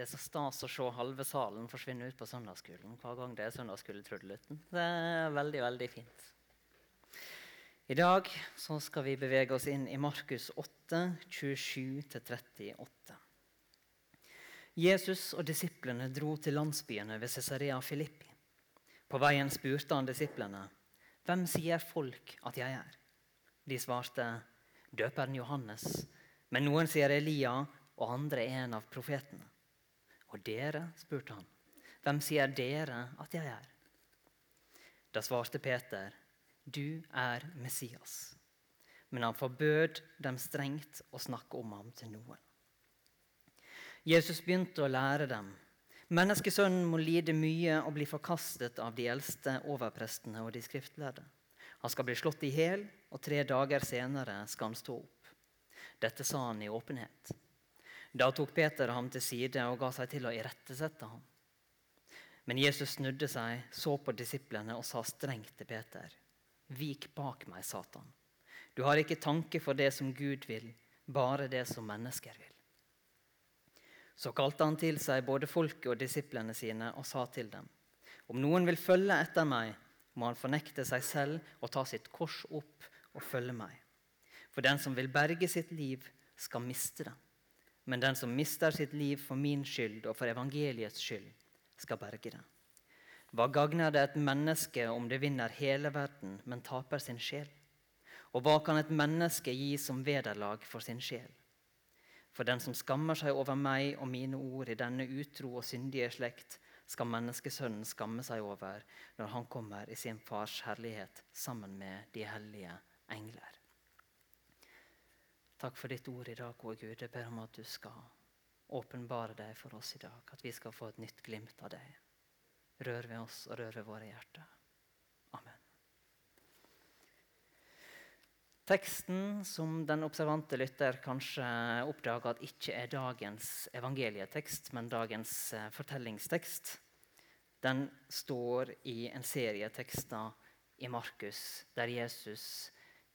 Det er så stas å se halve salen forsvinne ut på søndagsskolen hver gang det er søndagsskoletrudelutten. Det er veldig, veldig fint. I dag skal vi bevege oss inn i Markus 8, 27-38. Jesus og disiplene dro til landsbyene ved Cesarea Filippi. På veien spurte han disiplene, 'Hvem sier folk at jeg er?' De svarte, 'Døperen Johannes.' Men noen sier Elia, og andre en av profetene. Og dere, spurte han, hvem sier dere at jeg er? Da svarte Peter, du er Messias. Men han forbød dem strengt å snakke om ham til noen. Jesus begynte å lære dem. Menneskesønnen må lide mye og bli forkastet av de eldste overprestene og de skriftlærde. Han skal bli slått i hjel, og tre dager senere skal han stå opp. Dette sa han i åpenhet. Da tok Peter ham til side og ga seg til å irettesette ham. Men Jesus snudde seg, så på disiplene og sa strengt til Peter.: Vik bak meg, Satan. Du har ikke tanke for det som Gud vil, bare det som mennesker vil. Så kalte han til seg både folket og disiplene sine og sa til dem.: Om noen vil følge etter meg, må han fornekte seg selv og ta sitt kors opp og følge meg. For den som vil berge sitt liv, skal miste det. Men den som mister sitt liv for min skyld og for evangeliets skyld, skal berge det. Hva gagner det et menneske om det vinner hele verden, men taper sin sjel? Og hva kan et menneske gi som vederlag for sin sjel? For den som skammer seg over meg og mine ord i denne utro og syndige slekt, skal menneskesønnen skamme seg over når han kommer i sin fars herlighet sammen med de hellige engler. Takk for ditt ord i dag, gode Gud. Jeg ber om at du skal åpenbare deg for oss i dag. At vi skal få et nytt glimt av deg. Rør ved oss og rør ved våre hjerter. Amen. Teksten som den observante lytter kanskje oppdager at ikke er dagens evangelietekst, men dagens eh, fortellingstekst, den står i en serie tekster i Markus, der Jesus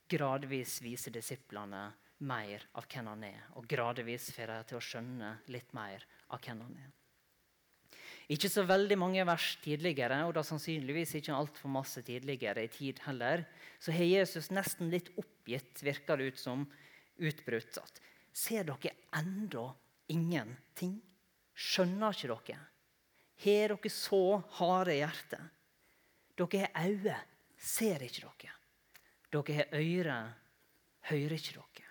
gradvis viser disiplene mer av hvem han er, og gradvis får de til å skjønne litt mer av hvem han er. Ikke så veldig mange vers tidligere, og da sannsynligvis ikke altfor masse tidligere i tid heller, så har Jesus nesten litt oppgitt, virker det ut som, utbrutt at Ser dere ennå ingenting? Skjønner ikke dere? Har dere så harde hjerter? Dere har øyne, ser ikke dere? Dere har ører, hører ikke dere?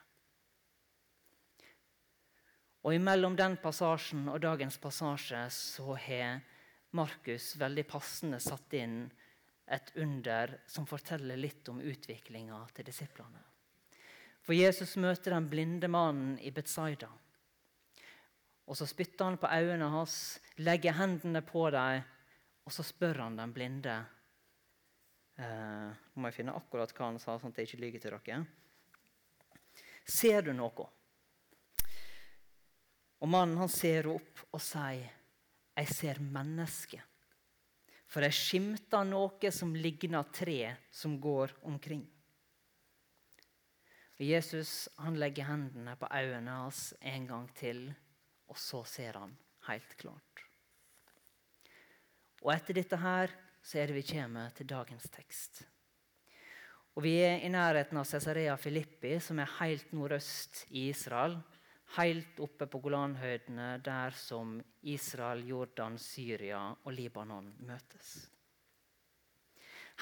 Og Imellom den passasjen og dagens passasje så har Markus veldig passende satt inn et under som forteller litt om utviklinga til disiplene. For Jesus møter den blinde mannen i Betzaida. Og Så spytter han på øynene hans, legger hendene på dem, og så spør han den blinde eh, Nå må jeg finne akkurat hva han sa, sånn at jeg ikke lyver til dere. Ser du noe? Og mannen han ser opp og sier, 'Jeg ser mennesket.' For jeg skimta noe som ligner tre som går omkring. Og Jesus han legger hendene på øynene hans en gang til, og så ser han helt klart. Og etter dette her så er det vi kommer til dagens tekst. Og Vi er i nærheten av Cesarea Filippi, som er helt nordøst i Israel helt oppe på Golanhøydene, der som Israel, Jordan, Syria og Libanon møtes.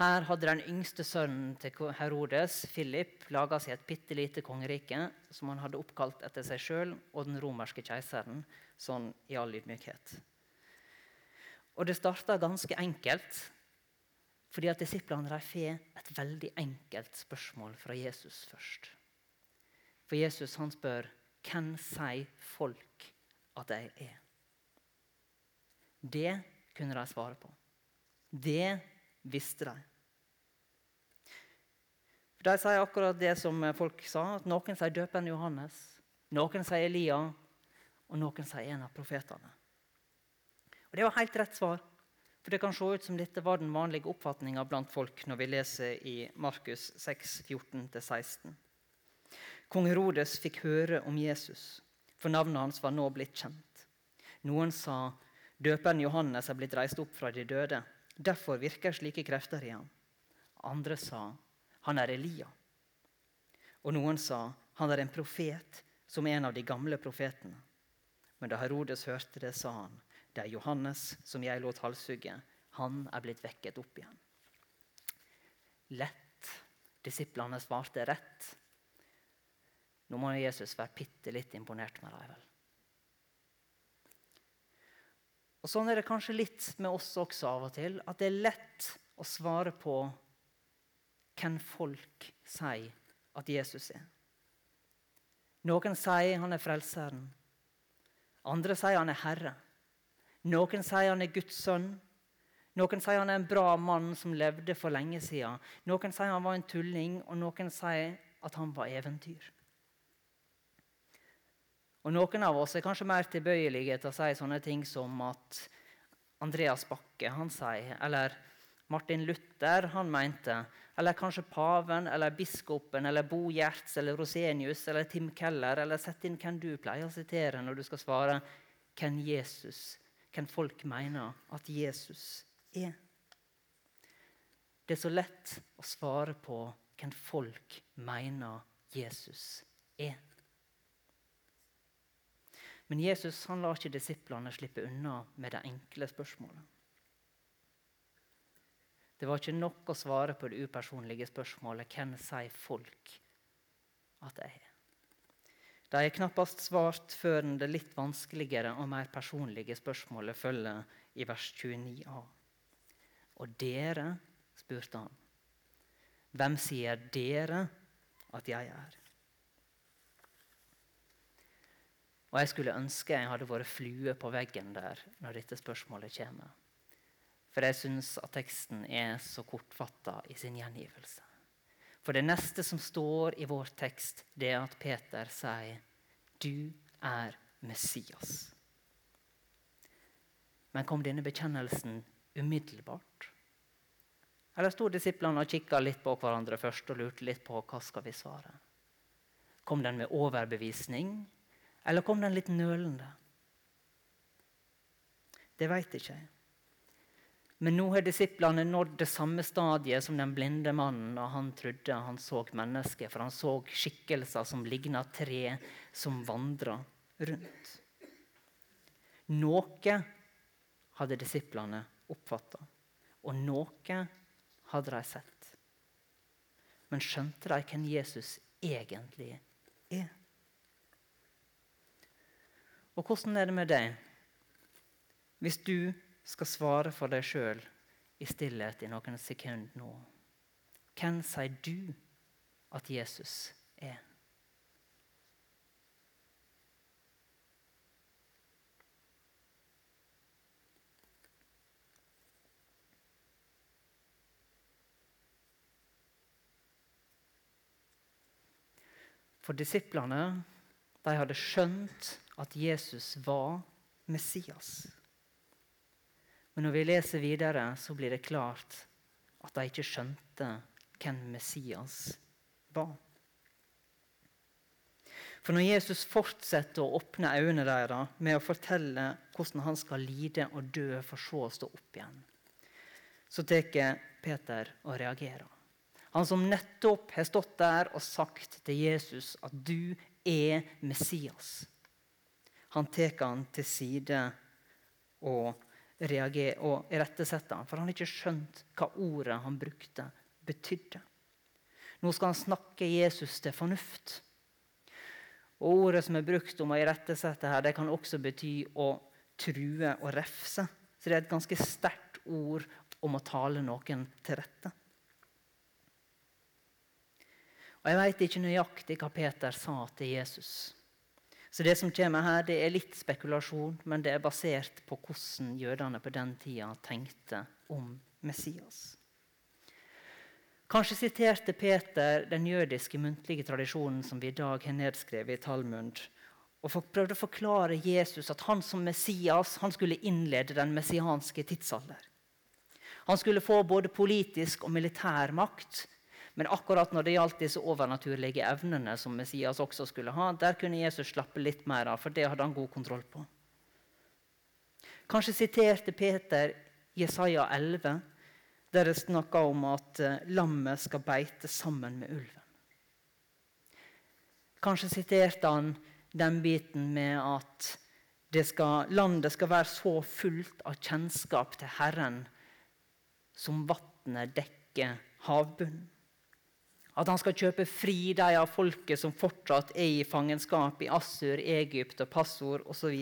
Her hadde den yngste sønnen til Herodes, Philip, laga seg et bitte lite kongerike som han hadde oppkalt etter seg sjøl og den romerske keiseren, sånn i all ydmykhet. Og det starta ganske enkelt, fordi at disiplene får et veldig enkelt spørsmål fra Jesus først. For Jesus han spør hvem sier folk at jeg er? Det kunne de svare på. Det visste de. For De sier akkurat det som folk sa. at Noen sier døperen Johannes, noen sier Elia, og noen sier en av profetene. Og Det var helt rett svar. For Det kan se ut som dette var den vanlige oppfatninga blant folk når vi leser i Markus 6, 14-16. Kong Herodes fikk høre om Jesus, for navnet hans var nå blitt kjent. Noen sa døperen Johannes er blitt reist opp fra de døde. Derfor virker slike krefter i ham. Andre sa han er Elia. Og noen sa han er en profet, som en av de gamle profetene. Men da Herodes hørte det, sa han det er Johannes som jeg lot halshugge. Han er blitt vekket opp igjen. Lett. Disiplene svarte rett. Nå må Jesus være bitte litt imponert med dem. vel. Og Sånn er det kanskje litt med oss også av og til. At det er lett å svare på hvem folk sier at Jesus er. Noen sier han er frelseren. Andre sier han er herre. Noen sier han er Guds sønn. Noen sier han er en bra mann som levde for lenge siden. Noen sier han var en tulling, og noen sier at han var eventyr. Og Noen av oss er kanskje mer tilbøyelige til å si sånne ting som at Andreas Bakke han sier, eller Martin Luther han mente, eller kanskje paven, eller biskopen, eller Bo Gjerts, eller Rosenius, eller Tim Keller, eller sett inn hvem du pleier å sitere når du skal svare hvem Jesus, hvem folk mener at Jesus er. Det er så lett å svare på hvem folk mener Jesus er. Men Jesus han lar ikke disiplene slippe unna med det enkle spørsmålet. Det var ikke nok å svare på det upersonlige spørsmålet hvem sier folk at jeg er. De er knappast svart før det litt vanskeligere og mer personlige spørsmålet følger i vers 29a. Og dere, spurte han, hvem sier dere at jeg er? Og Jeg skulle ønske jeg hadde vært flue på veggen der når dette spørsmålet kommer. For jeg syns at teksten er så kortfatta i sin gjengivelse. For det neste som står i vår tekst, det er at Peter sier, 'Du er Messias'. Men kom denne bekjennelsen umiddelbart? Eller sto disiplene og kikka litt på hverandre først og lurte litt på hva skal vi svare? Kom den med overbevisning, eller kom den litt nølende? Det veit ikke jeg. Men nå har disiplene nådd det samme stadiet som den blinde mannen da han trodde han så mennesker, for han så skikkelser som ligna tre som vandra rundt. Noe hadde disiplene oppfatta, og noe hadde de sett. Men skjønte de hvem Jesus egentlig er? Og hvordan er det med deg? Hvis du skal svare for deg sjøl i stillhet i noen sekunder nå. Hvem sier du at Jesus er? For disiplene de hadde skjønt at Jesus var Messias. Men når vi leser videre, så blir det klart at de ikke skjønte hvem Messias var. For når Jesus fortsetter å åpne øynene deres med å fortelle hvordan han skal lide og dø for så å stå opp igjen, så tar Peter og reagerer. Han som nettopp har stått der og sagt til Jesus at du er Messias. Han tar han til side og reagere og irettesetter han, for han har ikke skjønt hva ordet han brukte, betydde. Nå skal han snakke Jesus til fornuft. Og Ordet som er brukt om å irettesette her, det kan også bety å true og refse. Så det er et ganske sterkt ord om å tale noen til rette. Og Jeg veit ikke nøyaktig hva Peter sa til Jesus. Så det som kommer her, det er litt spekulasjon, men det er basert på hvordan jødene på den tida tenkte om Messias. Kanskje siterte Peter den jødiske muntlige tradisjonen som vi i dag har nedskrevet i Talmud, og prøvde å forklare Jesus at han som Messias han skulle innlede den messianske tidsalder. Han skulle få både politisk og militær makt, men akkurat når det gjaldt disse overnaturlige evnene som Messias også skulle ha, der kunne Jesus slappe litt mer av, for det hadde han god kontroll på. Kanskje siterte Peter Jesaja 11, der det snakka om at eh, lammet skal beite sammen med ulven. Kanskje siterte han den biten med at skal, landet skal være så fullt av kjennskap til Herren som vannet dekker havbunnen. At han skal kjøpe fri de av folket som fortsatt er i fangenskap i Assur, Egypt og Passord osv.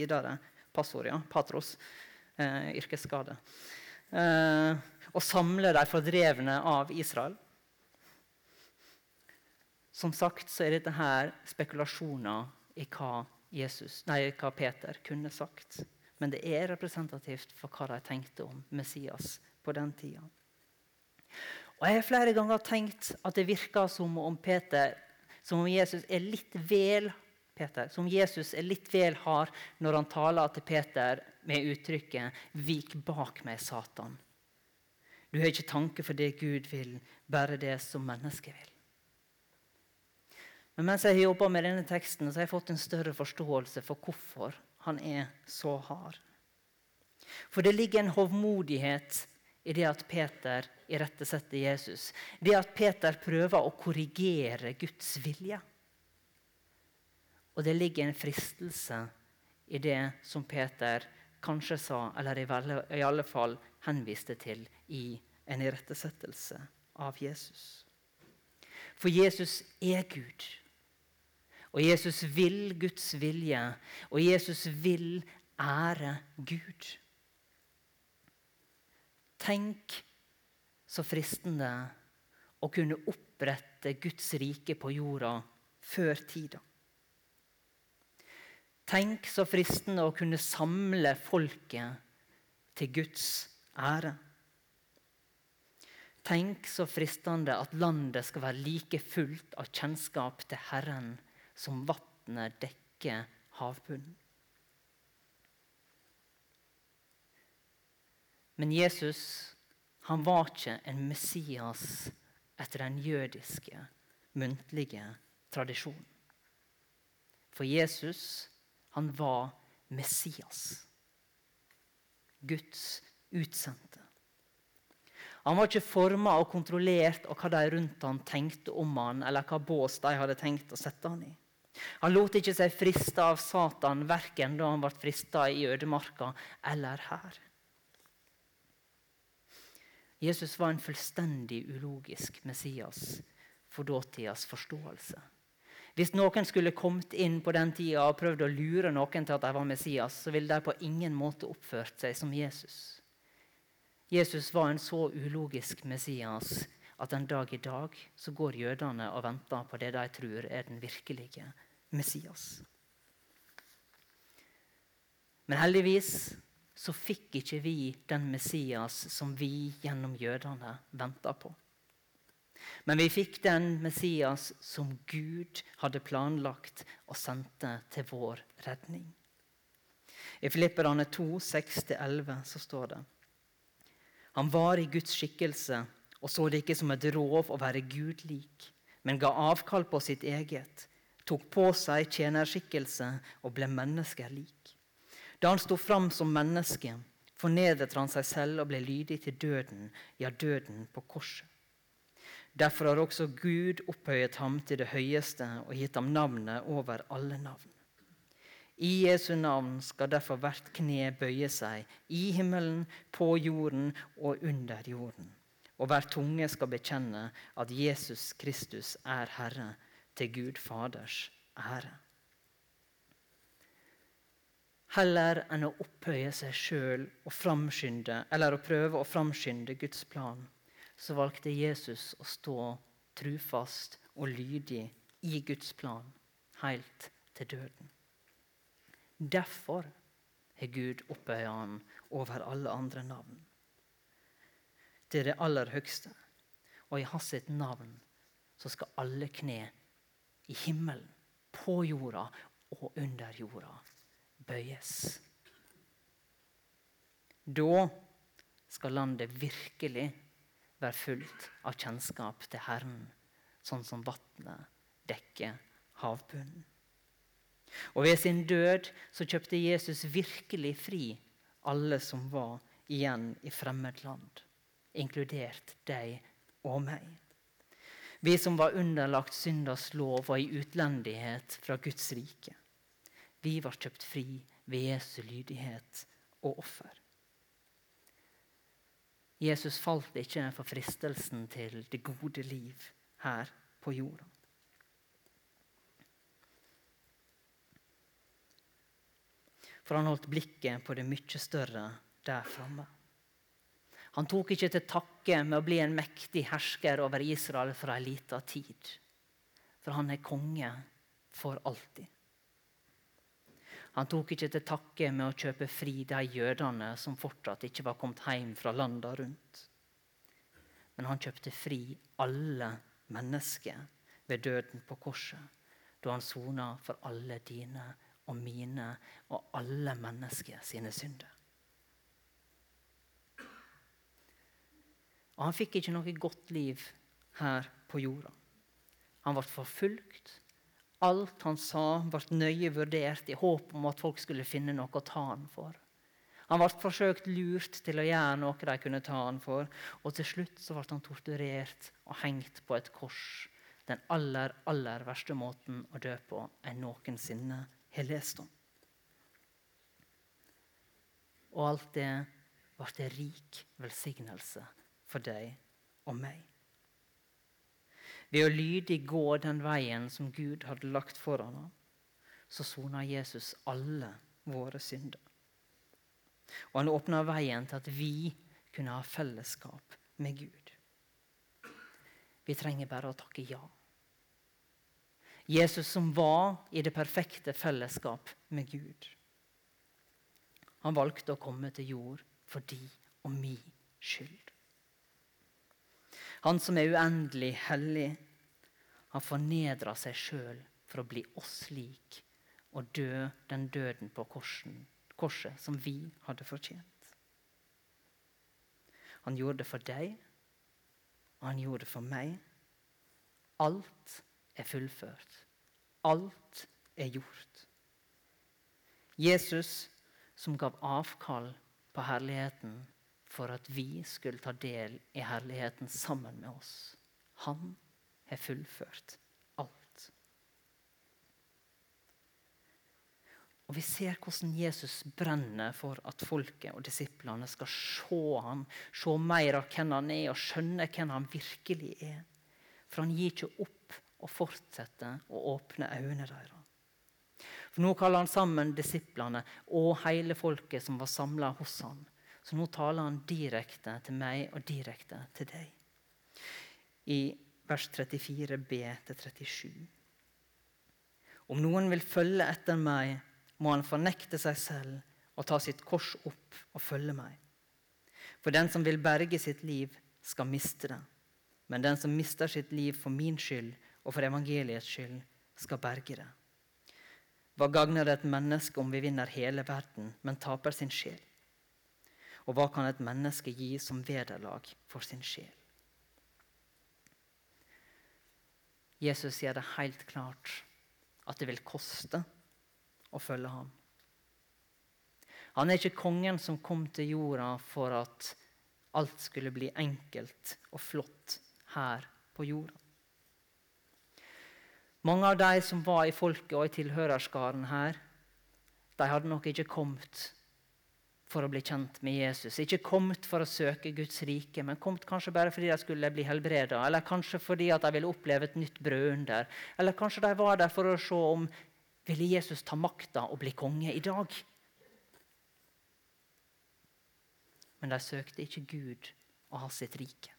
Passord, ja. Patros. Eh, yrkesskade. Eh, og samle de fordrevne av Israel. Som sagt så er dette her spekulasjoner i hva, Jesus, nei, hva Peter kunne sagt. Men det er representativt for hva de tenkte om Messias på den tida. Og Jeg har flere ganger tenkt at det virker som om Peter, som om Jesus er litt vel Peter, som Jesus er litt vel hard når han taler til Peter med uttrykket 'Vik bak meg, Satan'. Du har ikke tanke for det Gud vil, bare det som mennesket vil. Men mens jeg har jobba med denne teksten, så har jeg fått en større forståelse for hvorfor han er så hard. For det ligger en hovmodighet i det at Peter irettesetter Jesus. Det at Peter prøver å korrigere Guds vilje. Og det ligger en fristelse i det som Peter kanskje sa, eller i alle fall henviste til i en irettesettelse av Jesus. For Jesus er Gud. Og Jesus vil Guds vilje, og Jesus vil ære Gud. Tenk så fristende å kunne opprette Guds rike på jorda før tida. Tenk så fristende å kunne samle folket til Guds ære. Tenk så fristende at landet skal være like fullt av kjennskap til Herren som vannet dekker havbunnen. Men Jesus han var ikke en Messias etter den jødiske, muntlige tradisjonen. For Jesus, han var Messias. Guds utsendte. Han var ikke forma og kontrollert av hva de rundt han tenkte om han, eller hva bås de hadde tenkt å sette han i. Han lot ikke seg friste av Satan verken da han ble frista i ødemarka eller her. Jesus var en fullstendig ulogisk Messias for dåtidas forståelse. Hvis noen skulle kommet inn på den tida og prøvd å lure noen til at de var Messias, så ville de på ingen måte oppført seg som Jesus. Jesus var en så ulogisk Messias at en dag i dag så går jødene og venter på det de tror er den virkelige Messias. Men heldigvis så fikk ikke vi den Messias som vi gjennom jødene venta på. Men vi fikk den Messias som Gud hadde planlagt og sendte til vår redning. I Filipperne 2, 6-11 så står det Han var i Guds skikkelse og så det ikke som et rov å være Gud lik, men ga avkall på sitt eget, tok på seg tjenerskikkelse og ble mennesker lik. Da han sto fram som menneske, fornedret han seg selv og ble lydig til døden, ja, døden på korset. Derfor har også Gud opphøyet ham til det høyeste og gitt ham navnet over alle navn. I Jesu navn skal derfor hvert kne bøye seg, i himmelen, på jorden og under jorden. Og hver tunge skal bekjenne at Jesus Kristus er Herre, til Gud Faders ære. Heller enn å opphøye seg sjøl og framskynde, eller å prøve å framskynde Guds plan, så valgte Jesus å stå trufast og lydig i Guds plan helt til døden. Derfor har Gud opphøya han over alle andre navn. Er det aller høgste. Og i hans navn så skal alle kne i himmelen, på jorda og under jorda bøyes. Da skal landet virkelig være fullt av kjennskap til Herren, sånn som vannet dekker havbunnen. Og Ved sin død så kjøpte Jesus virkelig fri alle som var igjen i fremmed land, inkludert deg og meg. Vi som var underlagt syndas lov og i utlendighet fra Guds rike. Vi var kjøpt fri ved Jesu lydighet og offer. Jesus falt ikke for fristelsen til det gode liv her på jorda. For han holdt blikket på det mye større der framme. Han tok ikke til takke med å bli en mektig hersker over Israel for ei lita tid. For han er konge for alltid. Han tok ikke til takke med å kjøpe fri de jødene som fortsatt ikke var kommet hjem fra landa rundt. Men han kjøpte fri alle mennesker ved døden på korset, da han sona for alle dine og mine og alle mennesker sine synder. Og han fikk ikke noe godt liv her på jorda. Han ble forfulgt, Alt han sa, ble nøye vurdert i håp om at folk skulle finne noe å ta han for. Han ble forsøkt lurt til å gjøre noe de kunne ta han for, og til slutt så ble han torturert og hengt på et kors. Den aller, aller verste måten å dø på jeg noensinne har lest om. Og alt det ble til rik velsignelse for deg og meg. Ved å lydig gå den veien som Gud hadde lagt foran ham, så sona Jesus alle våre synder. Og han åpna veien til at vi kunne ha fellesskap med Gud. Vi trenger bare å takke ja. Jesus som var i det perfekte fellesskap med Gud. Han valgte å komme til jord for de og mi skyld. Han som er uendelig hellig. Han fornedra seg sjøl for å bli oss lik og dø den døden på korsen, korset som vi hadde fortjent. Han gjorde det for deg, og han gjorde det for meg. Alt er fullført. Alt er gjort. Jesus som gav avkall på herligheten for at vi skulle ta del i herligheten sammen med oss. Han har fullført alt. Og Vi ser hvordan Jesus brenner for at folket og disiplene skal se ham, se mer av hvem han er, og skjønne hvem han virkelig er. For han gir ikke opp og fortsetter å åpne øynene deres. For Nå kaller han sammen disiplene og hele folket som var samla hos ham så nå taler han direkte til meg og direkte til deg. I vers 34b-37. Om noen vil følge etter meg, må han fornekte seg selv og ta sitt kors opp og følge meg. For den som vil berge sitt liv, skal miste det. Men den som mister sitt liv for min skyld og for evangeliets skyld, skal berge det. Hva gagner det et menneske om vi vinner hele verden, men taper sin sjel? Og hva kan et menneske gi som vederlag for sin sjel? Jesus sier det helt klart at det vil koste å følge ham. Han er ikke kongen som kom til jorda for at alt skulle bli enkelt og flott her på jorda. Mange av de som var i folket og i tilhørerskaren her, de hadde nok ikke kommet for å bli kjent med Jesus. Ikke kommet for å søke Guds rike, men kommet kanskje bare fordi de skulle bli helbreda, eller kanskje fordi de ville oppleve et nytt brødunder. Eller kanskje de var der for å se om ville Jesus ta makta og bli konge i dag. Men de søkte ikke Gud og ha sitt rike.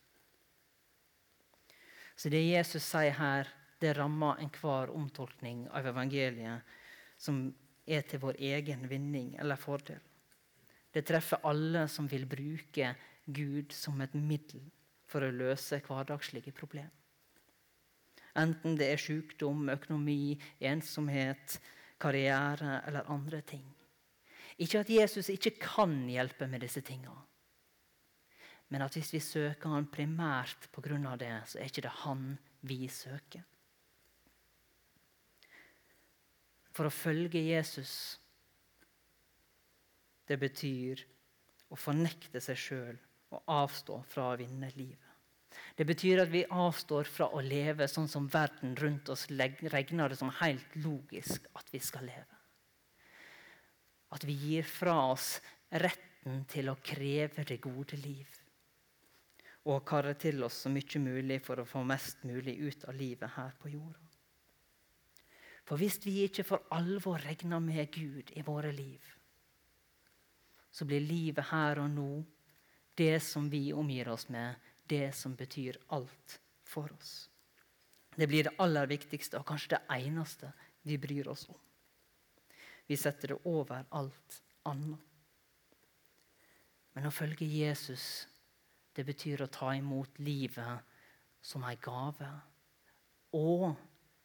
Så det Jesus sier her, det rammer enhver omtolkning av evangeliet som er til vår egen vinning eller fordel. Det treffer alle som vil bruke Gud som et middel for å løse hverdagslige problemer. Enten det er sykdom, økonomi, ensomhet, karriere eller andre ting. Ikke at Jesus ikke kan hjelpe med disse tingene. Men at hvis vi søker han primært pga. det, så er ikke det han vi søker. For å følge Jesus det betyr å fornekte seg sjøl og avstå fra å vinne livet. Det betyr at vi avstår fra å leve sånn som verden rundt oss regner det som helt logisk at vi skal leve. At vi gir fra oss retten til å kreve det gode liv. Og karre til oss så mye mulig for å få mest mulig ut av livet her på jorda. For hvis vi ikke for alvor regner med Gud i våre liv, så blir livet her og nå det som vi omgir oss med, det som betyr alt for oss. Det blir det aller viktigste og kanskje det eneste vi bryr oss om. Vi setter det over alt annet. Men å følge Jesus, det betyr å ta imot livet som ei gave. Og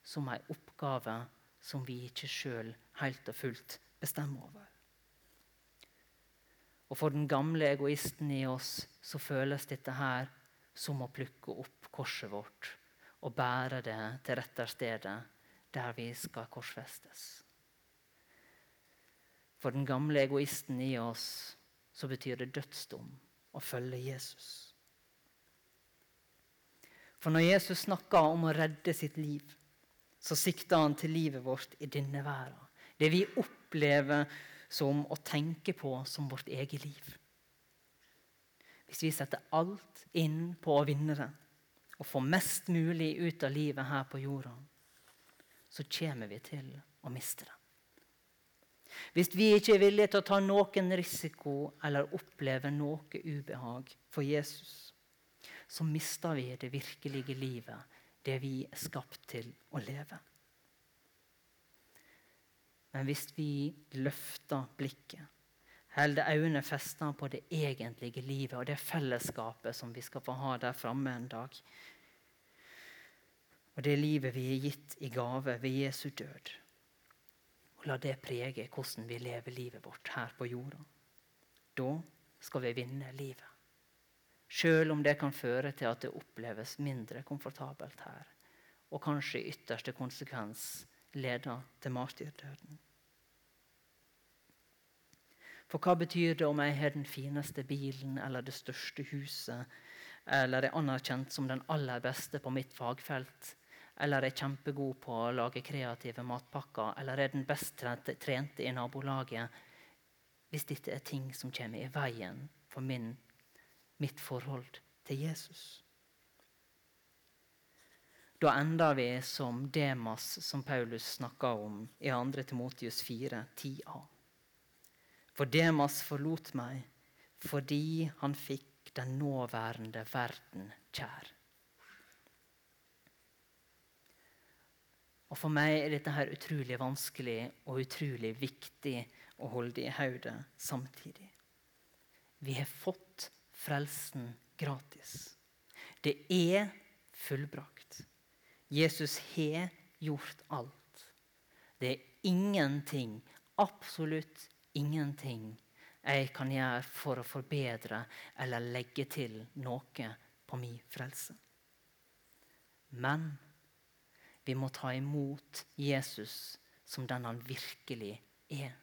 som ei oppgave som vi ikke sjøl helt og fullt bestemmer over. Og for den gamle egoisten i oss så føles dette her som å plukke opp korset vårt og bære det til rette stedet der vi skal korsfestes. For den gamle egoisten i oss så betyr det dødsdom å følge Jesus. For når Jesus snakker om å redde sitt liv, så sikter han til livet vårt i denne verden. Det vi opplever som å tenke på som vårt eget liv. Hvis vi setter alt inn på å vinne det og få mest mulig ut av livet her på jorda, så kommer vi til å miste det. Hvis vi ikke er villige til å ta noen risiko eller oppleve noe ubehag for Jesus, så mister vi det virkelige livet, det vi er skapt til å leve. Men hvis vi løfter blikket holder øynene festa på det egentlige livet og det fellesskapet som vi skal få ha der framme en dag. Og det livet vi er gitt i gave ved Jesu død. Og la det prege hvordan vi lever livet vårt her på jorda. Da skal vi vinne livet. Sjøl om det kan føre til at det oppleves mindre komfortabelt her, og kanskje i ytterste konsekvens leder til martyrdøden. For hva betyr det om jeg har den fineste bilen eller det største huset, eller er anerkjent som den aller beste på mitt fagfelt, eller er kjempegod på å lage kreative matpakker, eller er den best trente i nabolaget, hvis dette er ting som kommer i veien for min, mitt forhold til Jesus? Da ender vi som Demas, som Paulus snakker om i 2. Timotius 4, 10a. For Demas forlot meg fordi han fikk den nåværende verden kjær. Og For meg er dette her utrolig vanskelig og utrolig viktig å holde i hodet samtidig. Vi har fått frelsen gratis. Det er fullbrakt. Jesus har gjort alt. Det er ingenting, absolutt ingenting jeg kan gjøre for å forbedre eller legge til noe på min frelse. Men vi må ta imot Jesus som den han virkelig er.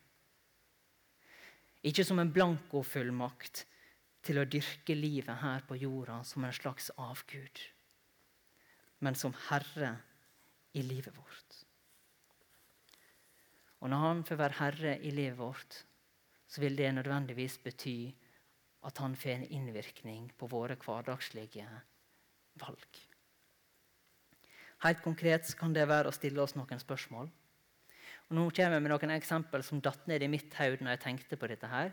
Ikke som en blankofullmakt til å dyrke livet her på jorda som en slags avgud, men som herre i livet vårt. Og når han får være herre i livet vårt, så vil det nødvendigvis bety at han får en innvirkning på våre hverdagslige valg. Helt konkret kan det være å stille oss noen spørsmål. Og nå kommer jeg med noen eksempel som datt ned i mitt hode når jeg tenkte på dette. her.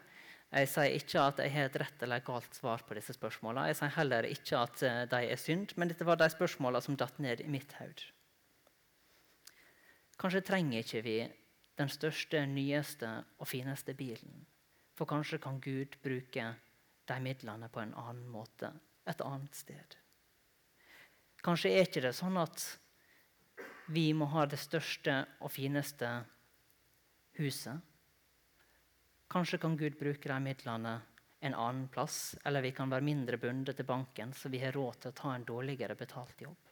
Jeg sier ikke at jeg har et rett eller galt svar på disse spørsmålene. Jeg sier heller ikke at eh, de er synd, men dette var de spørsmålene som datt ned i mitt hode. Kanskje trenger ikke vi den største, nyeste og fineste bilen. For kanskje kan Gud bruke de midlene på en annen måte et annet sted. Kanskje er ikke det sånn at vi må ha det største og fineste huset. Kanskje kan Gud bruke de midlene en annen plass, eller vi kan være mindre bundet til banken, så vi har råd til å ta en dårligere betalt jobb.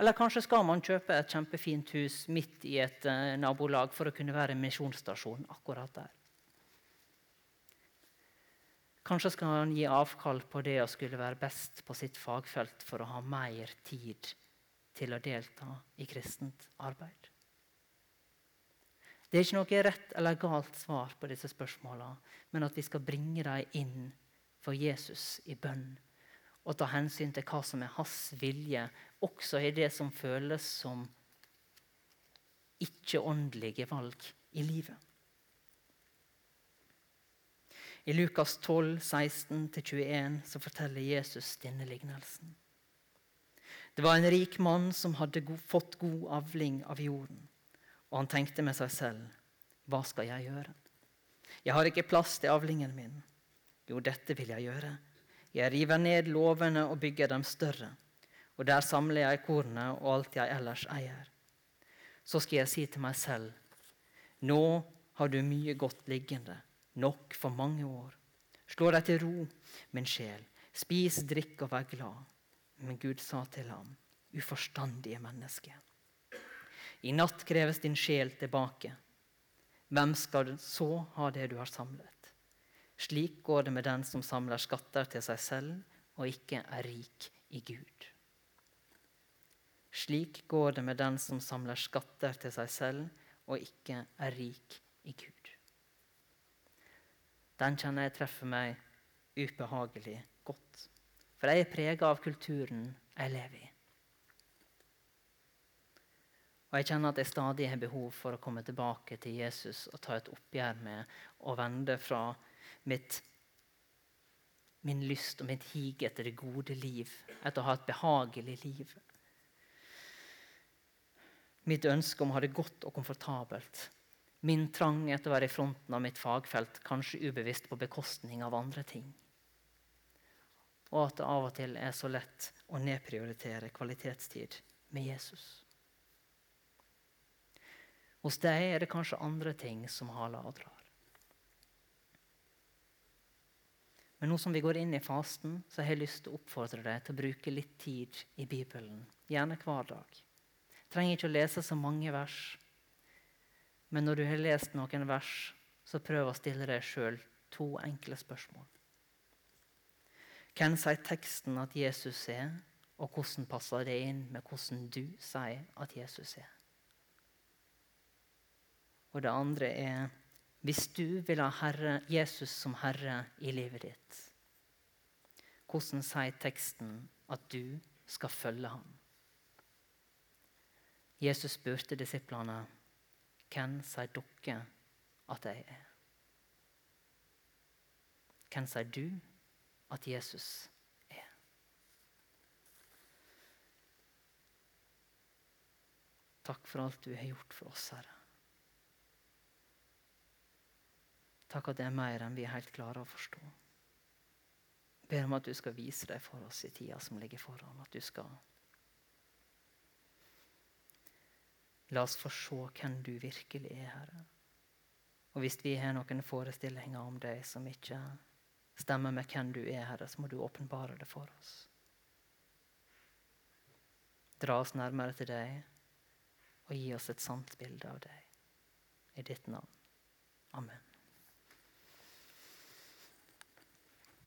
Eller kanskje skal man kjøpe et kjempefint hus midt i et uh, nabolag for å kunne være en misjonsstasjon akkurat der. Kanskje skal han gi avkall på det å skulle være best på sitt fagfelt for å ha mer tid til å delta i kristent arbeid. Det er ikke noe rett eller galt svar på disse spørsmåla, men at vi skal bringe dem inn for Jesus i bønn og ta hensyn til hva som er hans vilje, også i det som føles som ikke-åndelige valg i livet. I Lukas 12, 16-21 så forteller Jesus denne lignelsen. Det var en rik mann som hadde fått god avling av jorden. Og han tenkte med seg selv, hva skal jeg gjøre? Jeg har ikke plass til avlingen min. Jo, dette vil jeg gjøre. Jeg river ned låvene og bygger dem større. Og der samler jeg kornet og alt jeg ellers eier. Så skal jeg si til meg selv, nå har du mye godt liggende nok for mange år. Slå deg til ro, min sjel, spis, drikk og vær glad. Men Gud sa til ham, uforstandige menneske. I natt kreves din sjel tilbake. Hvem skal så ha det du har samlet? Slik går det med den som samler skatter til seg selv og ikke er rik i Gud. Slik går det med den som samler skatter til seg selv og ikke er rik i Gud den kjenner jeg treffer meg ubehagelig godt. For jeg er prega av kulturen jeg lever i. Og jeg kjenner at jeg stadig har behov for å komme tilbake til Jesus og ta et oppgjør med og vende fra mitt, min lyst og mitt hig etter det gode liv, etter å ha et behagelig liv. Mitt ønske om å ha det godt og komfortabelt Min trang etter å være i fronten av mitt fagfelt, kanskje ubevisst på bekostning av andre ting. Og at det av og til er så lett å nedprioritere kvalitetstid med Jesus. Hos deg er det kanskje andre ting som haler og drar. Men nå som vi går inn i fasten, så har jeg lyst til å oppfordre deg til å bruke litt tid i Bibelen. Gjerne hver dag. Trenger ikke å lese så mange vers. Men når du har lest noen vers, så prøv å stille deg sjøl to enkle spørsmål. Hvem sier teksten at Jesus er, og hvordan passer det inn med hvordan du sier at Jesus er? Og det andre er hvis du vil ha herre, Jesus som herre i livet ditt, hvordan sier teksten at du skal følge ham? Jesus spurte disiplene hvem sier dere at jeg er? Hvem sier du at Jesus er? Takk for alt du har gjort for oss, Herre. Takk at det er mer enn vi er helt klare å forstå. Jeg ber om at du skal vise deg for oss i tida som ligger foran. At du skal La oss få se hvem du virkelig er, Herre. Og hvis vi har noen forestillinger om deg som ikke stemmer med hvem du er, Herre, så må du åpenbare det for oss. Dra oss nærmere til deg og gi oss et sant bilde av deg. I ditt navn. Amen.